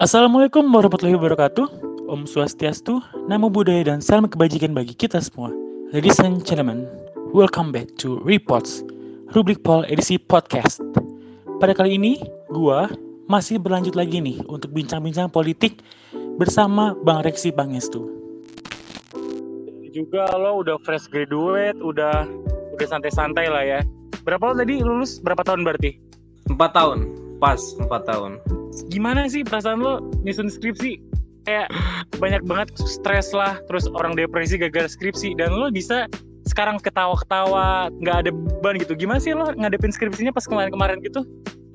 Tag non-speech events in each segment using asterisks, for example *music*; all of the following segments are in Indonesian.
Assalamualaikum warahmatullahi wabarakatuh. Om Swastiastu, Namo Buddhaya dan salam kebajikan bagi kita semua. Ladies and gentlemen, welcome back to Reports, rubrik Pol edisi podcast. Pada kali ini, gua masih berlanjut lagi nih untuk bincang-bincang politik bersama Bang Reksi Pangestu. Juga lo udah fresh graduate, udah udah santai-santai lah ya. Berapa lo tadi lulus? Berapa tahun berarti? Empat tahun, pas empat tahun gimana sih perasaan lo nyusun skripsi? Kayak banyak banget stres lah terus orang depresi gagal skripsi dan lo bisa sekarang ketawa-ketawa nggak ada beban gitu. Gimana sih lo ngadepin skripsinya pas kemarin-kemarin gitu?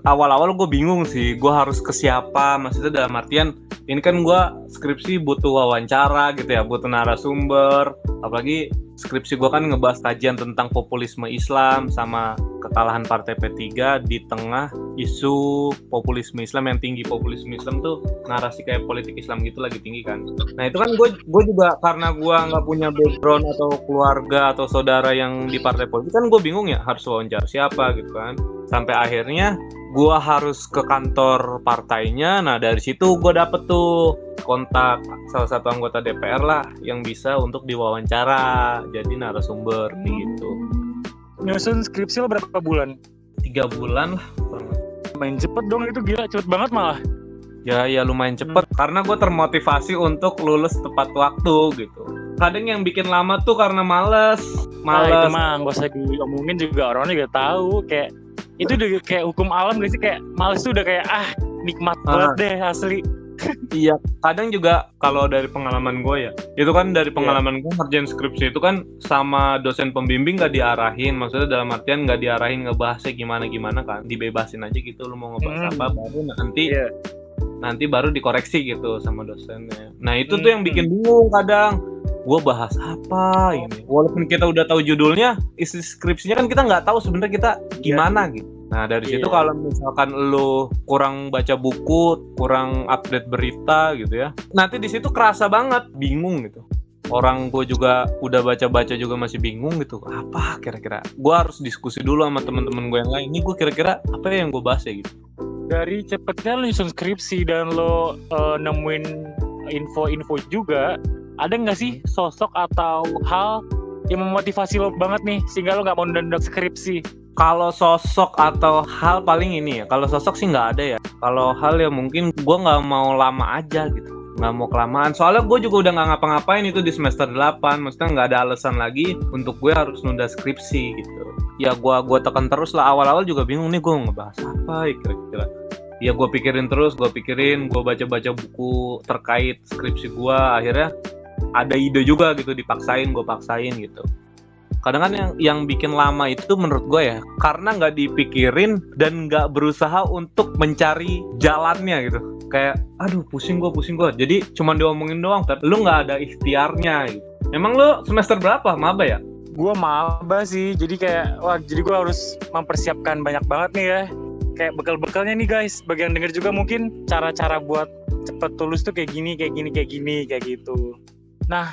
Awal-awal gue bingung sih gue harus ke siapa maksudnya dalam artian ini kan gue skripsi butuh wawancara gitu ya butuh narasumber apalagi skripsi gue kan ngebahas kajian tentang populisme Islam sama kekalahan partai P3 di tengah isu populisme Islam yang tinggi. Populisme Islam tuh narasi kayak politik Islam gitu lagi tinggi kan. Nah itu kan gue gue juga karena gue nggak punya background atau keluarga atau saudara yang di partai politik kan gue bingung ya harus wawancara siapa gitu kan. Sampai akhirnya gue harus ke kantor partainya. Nah dari situ gue dapet tuh kontak salah satu anggota DPR lah yang bisa untuk diwawancara jadi narasumber gitu nyusun skripsi lo berapa bulan? Tiga bulan lah. Main cepet dong itu gila. Cepet banget malah. Ya ya lumayan cepet. Hmm. karena gue termotivasi untuk lulus tepat waktu gitu. Kadang yang bikin lama tuh karena males. Males nah, itu mah gak usah diomongin juga orang juga tahu. Kayak itu udah kayak hukum alam gak sih? Kayak males tuh udah kayak ah nikmat ah. banget deh asli iya kadang juga kalau dari pengalaman gue ya itu kan dari iya. pengalaman yeah. gue ngerjain skripsi itu kan sama dosen pembimbing gak diarahin maksudnya dalam artian gak diarahin ngebahasnya gimana gimana kan dibebasin aja gitu lu mau ngebahas mm. apa baru nanti yeah. nanti baru dikoreksi gitu sama dosennya nah itu mm. tuh yang hmm. bikin bingung kadang gue bahas apa ini walaupun kita udah tahu judulnya isi skripsinya kan kita nggak tahu sebenarnya kita iya. gimana yeah. gitu nah dari yeah. situ kalau misalkan lo kurang baca buku kurang update berita gitu ya nanti di situ kerasa banget bingung gitu. Orang gue juga udah baca-baca juga masih bingung gitu. Apa kira-kira? Gue harus diskusi dulu sama teman-teman gue yang lain. Ini gue kira-kira apa yang gue bahas ya gitu. Dari cepetnya lo nyusun skripsi dan lo uh, nemuin info-info juga ada nggak sih sosok atau hal yang memotivasi lo banget nih sehingga lo nggak mau nunda skripsi kalau sosok atau hal paling ini ya kalau sosok sih nggak ada ya. Kalau hal ya mungkin gue nggak mau lama aja gitu. Nggak mau kelamaan. Soalnya gue juga udah nggak ngapa-ngapain itu di semester 8 maksudnya nggak ada alasan lagi untuk gue harus nunda skripsi gitu. Ya gue gua tekan terus lah. Awal-awal juga bingung nih gue ngebahas apa ya kira-kira. Ya gue pikirin terus gue pikirin gue baca-baca buku terkait skripsi gue akhirnya ada ide juga gitu dipaksain gue paksain gitu kadang kan yang yang bikin lama itu menurut gue ya karena nggak dipikirin dan nggak berusaha untuk mencari jalannya gitu. Kayak aduh pusing gue pusing gue jadi cuma diomongin doang tapi lu nggak ada ikhtiarnya gitu. Emang lu semester berapa? Maba ya? Gue maba sih jadi kayak wah jadi gue harus mempersiapkan banyak banget nih ya. Kayak bekal-bekalnya nih guys. Bagi yang denger juga mungkin cara-cara buat cepet tulus tuh kayak gini kayak gini kayak gini kayak gitu Nah,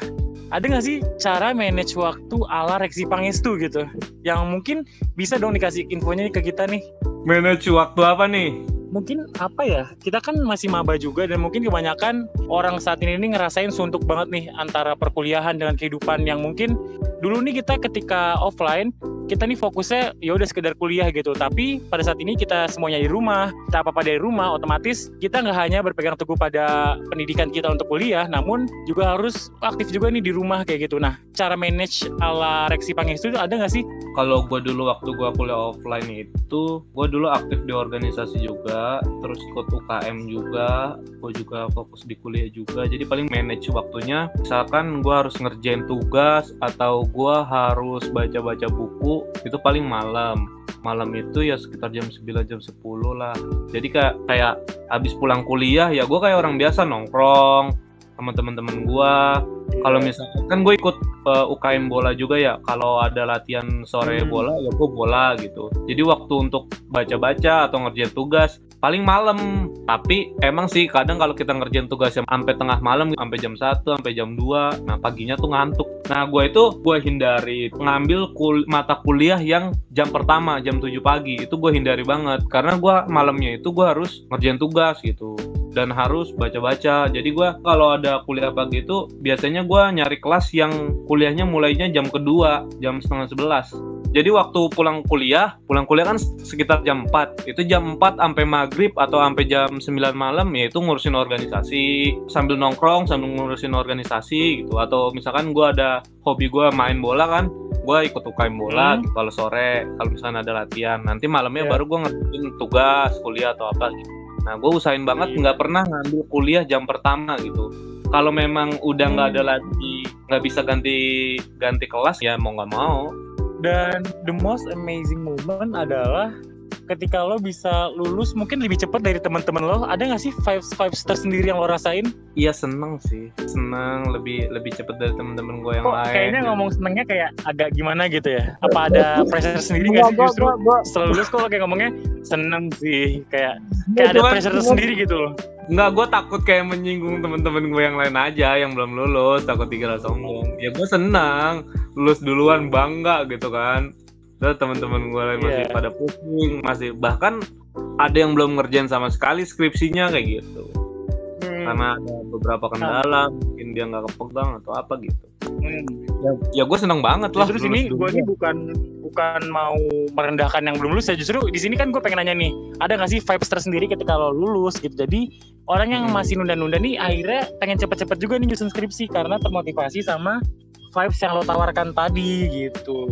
ada nggak sih cara manage waktu ala Reksi Pangestu gitu? Yang mungkin bisa dong dikasih infonya ke kita nih. Manage waktu apa nih? Mungkin apa ya? Kita kan masih maba juga dan mungkin kebanyakan orang saat ini, ini ngerasain suntuk banget nih antara perkuliahan dengan kehidupan yang mungkin dulu nih kita ketika offline kita nih fokusnya ya udah sekedar kuliah gitu. Tapi pada saat ini kita semuanya di rumah kita apa apa dari rumah otomatis kita nggak hanya berpegang teguh pada pendidikan kita untuk kuliah namun juga harus aktif juga nih di rumah kayak gitu. Nah cara manage ala Reksi Pangestu itu ada nggak sih? Kalau gue dulu waktu gue kuliah offline itu gue dulu aktif di organisasi juga terus ikut UKM juga gue juga fokus di kuliah juga. Jadi paling manage waktunya misalkan gue harus ngerjain tugas atau gue harus baca-baca buku itu paling malam. Malam itu ya sekitar jam 9 jam 10 lah. Jadi kayak kayak habis pulang kuliah ya gue kayak orang biasa nongkrong sama teman-teman gue kalau misalkan kan gue ikut uh, eh, UKM bola juga ya. Kalau ada latihan sore hmm. bola ya gue bola gitu. Jadi waktu untuk baca-baca atau ngerjain tugas paling malam. Tapi emang sih kadang kalau kita ngerjain tugas yang sampai tengah malam sampai jam 1 sampai jam 2 nah paginya tuh ngantuk. Nah gue itu gue hindari ngambil kul mata kuliah yang jam pertama jam 7 pagi. Itu gue hindari banget. Karena gue malamnya itu gue harus ngerjain tugas gitu. Dan harus baca-baca. Jadi gue kalau ada kuliah pagi itu biasanya gue nyari kelas yang kuliahnya mulainya jam kedua, jam setengah sebelas. Jadi waktu pulang kuliah, pulang kuliah kan sekitar jam 4. Itu jam 4 sampai maghrib atau sampai jam 9 malam ya itu ngurusin organisasi sambil nongkrong sambil ngurusin organisasi gitu. Atau misalkan gue ada hobi gue main bola kan, gue ikut UKM bola hmm. gitu, kalau sore kalau misalnya ada latihan. Nanti malamnya yeah. baru gue ngerjain tugas kuliah atau apa gitu. Nah gue usahain banget iya. nggak pernah ngambil kuliah jam pertama gitu kalau memang udah nggak hmm. ada lagi nggak bisa ganti ganti kelas ya mau nggak mau dan the most amazing moment adalah ketika lo bisa lulus mungkin lebih cepat dari teman-teman lo. Ada nggak sih five five star sendiri yang lo rasain? Iya seneng sih. Seneng lebih lebih cepat dari teman-teman gue yang Kok, lain kayaknya gitu. ngomong senengnya kayak agak gimana gitu ya? Apa ada *laughs* pressure sendiri nggak sih justru? setelah lulus kok lo kayak ngomongnya seneng sih. Kayak kayak ada pressure sendiri gitu loh. Enggak, gue takut kayak menyinggung teman-teman gue yang lain aja yang belum lulus, takut dikira sombong. Ya gue senang, lulus duluan bangga gitu kan. Terus teman-teman gue lain masih yeah. pada pusing, masih bahkan ada yang belum ngerjain sama sekali skripsinya kayak gitu. Hmm. Karena ada beberapa kendala, mungkin dia nggak kepegang atau apa gitu. Hmm. Ya, ya gue seneng banget lah. Terus ini gue ini bukan bukan mau merendahkan yang belum lulus ya justru di sini kan gue pengen nanya nih ada nggak sih vibes tersendiri ketika lo lulus gitu jadi orang yang hmm. masih nunda-nunda nih akhirnya pengen cepet-cepet juga nih nyusun skripsi karena termotivasi sama vibes yang lo tawarkan tadi gitu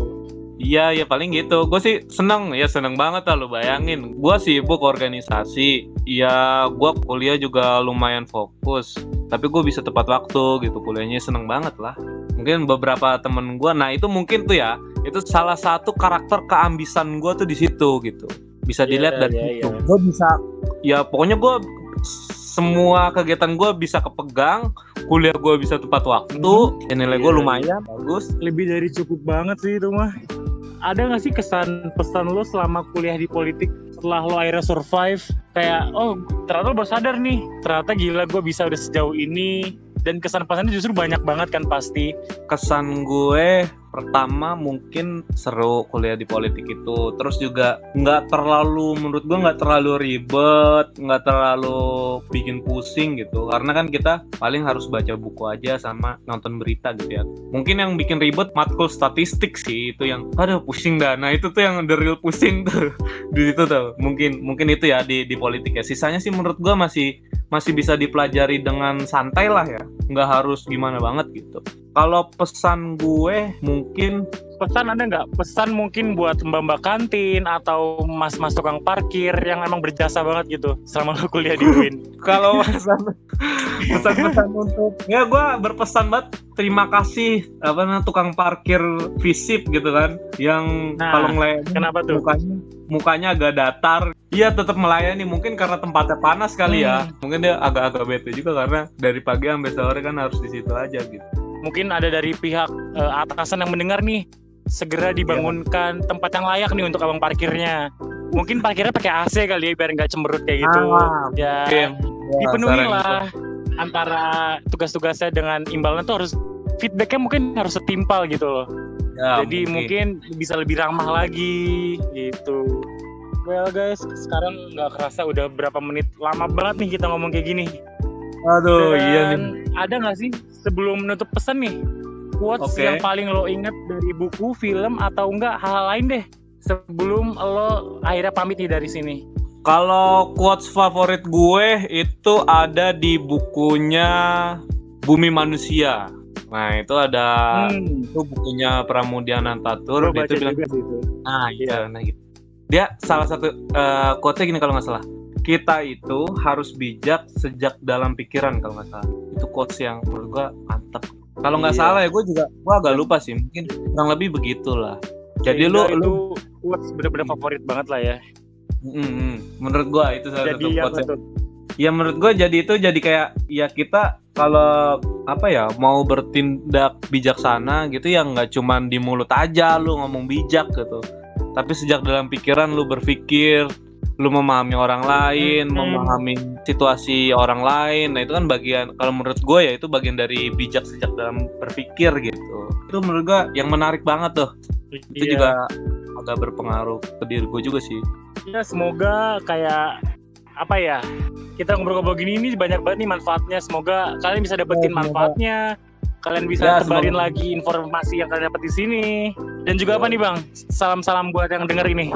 Iya, ya paling gitu. Gue sih seneng, ya seneng banget lah lo bayangin. Gue sibuk organisasi, ya gue kuliah juga lumayan fokus. Tapi gue bisa tepat waktu gitu, kuliahnya seneng banget lah. Mungkin beberapa temen gue, nah itu mungkin tuh ya, itu salah satu karakter keambisan gue tuh di situ gitu. Bisa iya, dilihat yeah, dari yeah, itu. Yeah. Gue bisa, ya pokoknya gue semua kegiatan gue bisa kepegang kuliah gue bisa tepat waktu hmm. nilai gue lumayan bagus. Lebih dari cukup banget sih itu mah. Ada gak sih kesan pesan lo selama kuliah di politik? Setelah lo akhirnya survive kayak oh ternyata lo baru sadar nih ternyata gila gue bisa udah sejauh ini. Dan kesan pesannya justru banyak banget kan pasti. Kesan gue pertama mungkin seru kuliah di politik itu. Terus juga nggak terlalu menurut gue nggak terlalu ribet nggak terlalu bikin pusing gitu. Karena kan kita paling harus baca buku aja sama nonton berita gitu ya. Mungkin yang bikin ribet matkul statistik sih itu yang ada pusing dah. Nah itu tuh yang the real pusing *laughs* tuh di situ tuh. Mungkin mungkin itu ya di di politik ya. Sisanya sih menurut gue masih masih bisa dipelajari dengan santai lah ya nggak harus gimana banget gitu. Kalau pesan gue mungkin pesan ada nggak? Pesan mungkin buat mbak-mbak kantin atau mas-mas tukang parkir yang emang berjasa banget gitu selama lu kuliah di UIN *laughs* kalau pesan pesan-pesan untuk ya gue berpesan banget terima kasih apa namanya tukang parkir visip gitu kan yang nah, kalau ngeliat kenapa tuh? mukanya mukanya agak datar Iya tetap melayani mungkin karena tempatnya panas kali ya. hmm. ya mungkin dia agak-agak bete juga karena dari pagi sampai sore kan harus di situ aja gitu mungkin ada dari pihak uh, atasan yang mendengar nih segera dibangunkan yeah. tempat yang layak nih untuk abang parkirnya mungkin parkirnya pakai AC kali ya biar nggak cemberut kayak gitu ah, ya okay. dipenuhi lah antara tugas-tugasnya dengan imbalan tuh harus feedbacknya mungkin harus setimpal gitu loh ya, jadi mungkin. mungkin bisa lebih ramah lagi gitu well guys sekarang nggak kerasa udah berapa menit lama banget nih kita ngomong kayak gini Aduh, Dan iya nih. Ada nggak sih sebelum menutup pesan nih quotes okay. yang paling lo inget dari buku, film atau enggak hal, -hal lain deh sebelum lo akhirnya pamit nih dari sini. Kalau quotes favorit gue itu ada di bukunya Bumi Manusia. Nah itu ada hmm. itu bukunya Pramudia Nantatur. Dia itu bilang, itu. Nah iya, nah gitu. Dia salah satu uh, quotesnya gini kalau nggak salah kita itu harus bijak sejak dalam pikiran kalau nggak salah itu quotes yang menurut gua mantep kalau nggak iya. salah ya gue juga gue agak lupa sih mungkin kurang lebih begitulah jadi lu lu quotes bener-bener favorit banget lah ya mm -hmm. menurut gua itu salah jadi satu quotes ya menurut gue jadi itu jadi kayak ya kita kalau apa ya mau bertindak bijaksana gitu ya nggak cuman di mulut aja lu ngomong bijak gitu tapi sejak dalam pikiran lu berpikir lu memahami orang lain, hmm. memahami situasi orang lain. Nah, itu kan bagian kalau menurut gue ya itu bagian dari bijak sejak dalam berpikir gitu. Itu menurut gue yang menarik banget tuh. Iya. Itu juga agak berpengaruh ke diri gue juga sih. Ya, semoga kayak apa ya kita ngobrol-ngobrol gini ini banyak banget nih manfaatnya. Semoga kalian bisa dapetin Ya, semoga. manfaatnya. Kalian bisa Ya, tebarin semoga. lagi informasi yang kalian dapat di sini. Dan juga apa nih bang? Salam-salam buat yang denger ini.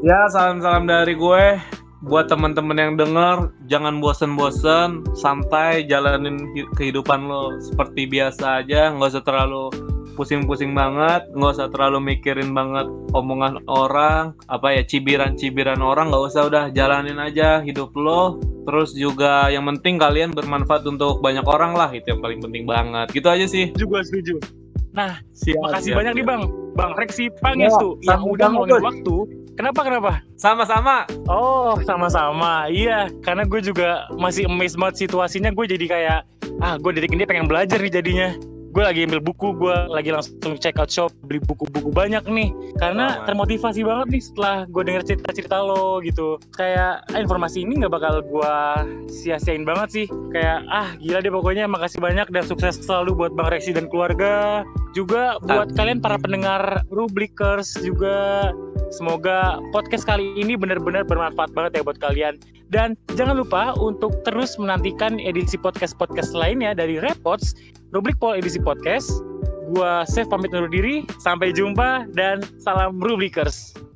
Ya, salam-salam dari gue. Buat teman-teman yang denger, jangan bosen-bosen, santai jalanin hi- kehidupan lo seperti biasa aja, nggak usah terlalu pusing-pusing banget, nggak usah terlalu mikirin banget omongan orang, apa ya cibiran-cibiran orang, nggak usah udah. Jalanin aja hidup lo. Terus juga yang penting kalian bermanfaat untuk banyak orang lah, itu yang paling penting banget. Gitu aja sih. juga setuju nah Siap, makasih siap, banyak nih siap. bang bang Reksi Pangestu Ya, yang udah ngeluangin waktu kenapa kenapa Sama-sama. Oh, sama-sama. Iya, karena gue juga masih amazed banget situasinya. Gue jadi kayak, ah, gue dari ini pengen belajar nih jadinya. Gue lagi ambil buku, gue lagi langsung check out shop, beli buku-buku banyak nih. Karena termotivasi banget nih setelah gue denger cerita-cerita lo gitu. Kayak ah, informasi ini nggak bakal gue sia-siain banget sih. Kayak, ah, gila deh pokoknya. Makasih banyak dan sukses selalu buat Bang Reksi dan keluarga. Juga buat kalian para pendengar Rublikers juga Semoga podcast kali ini benar-benar bermanfaat banget ya buat kalian. Dan jangan lupa untuk terus menantikan edisi podcast-podcast lainnya dari Repods, Rubrik Pol edisi podcast. Gua Chef pamit undur diri. Sampai jumpa dan salam Rublikers.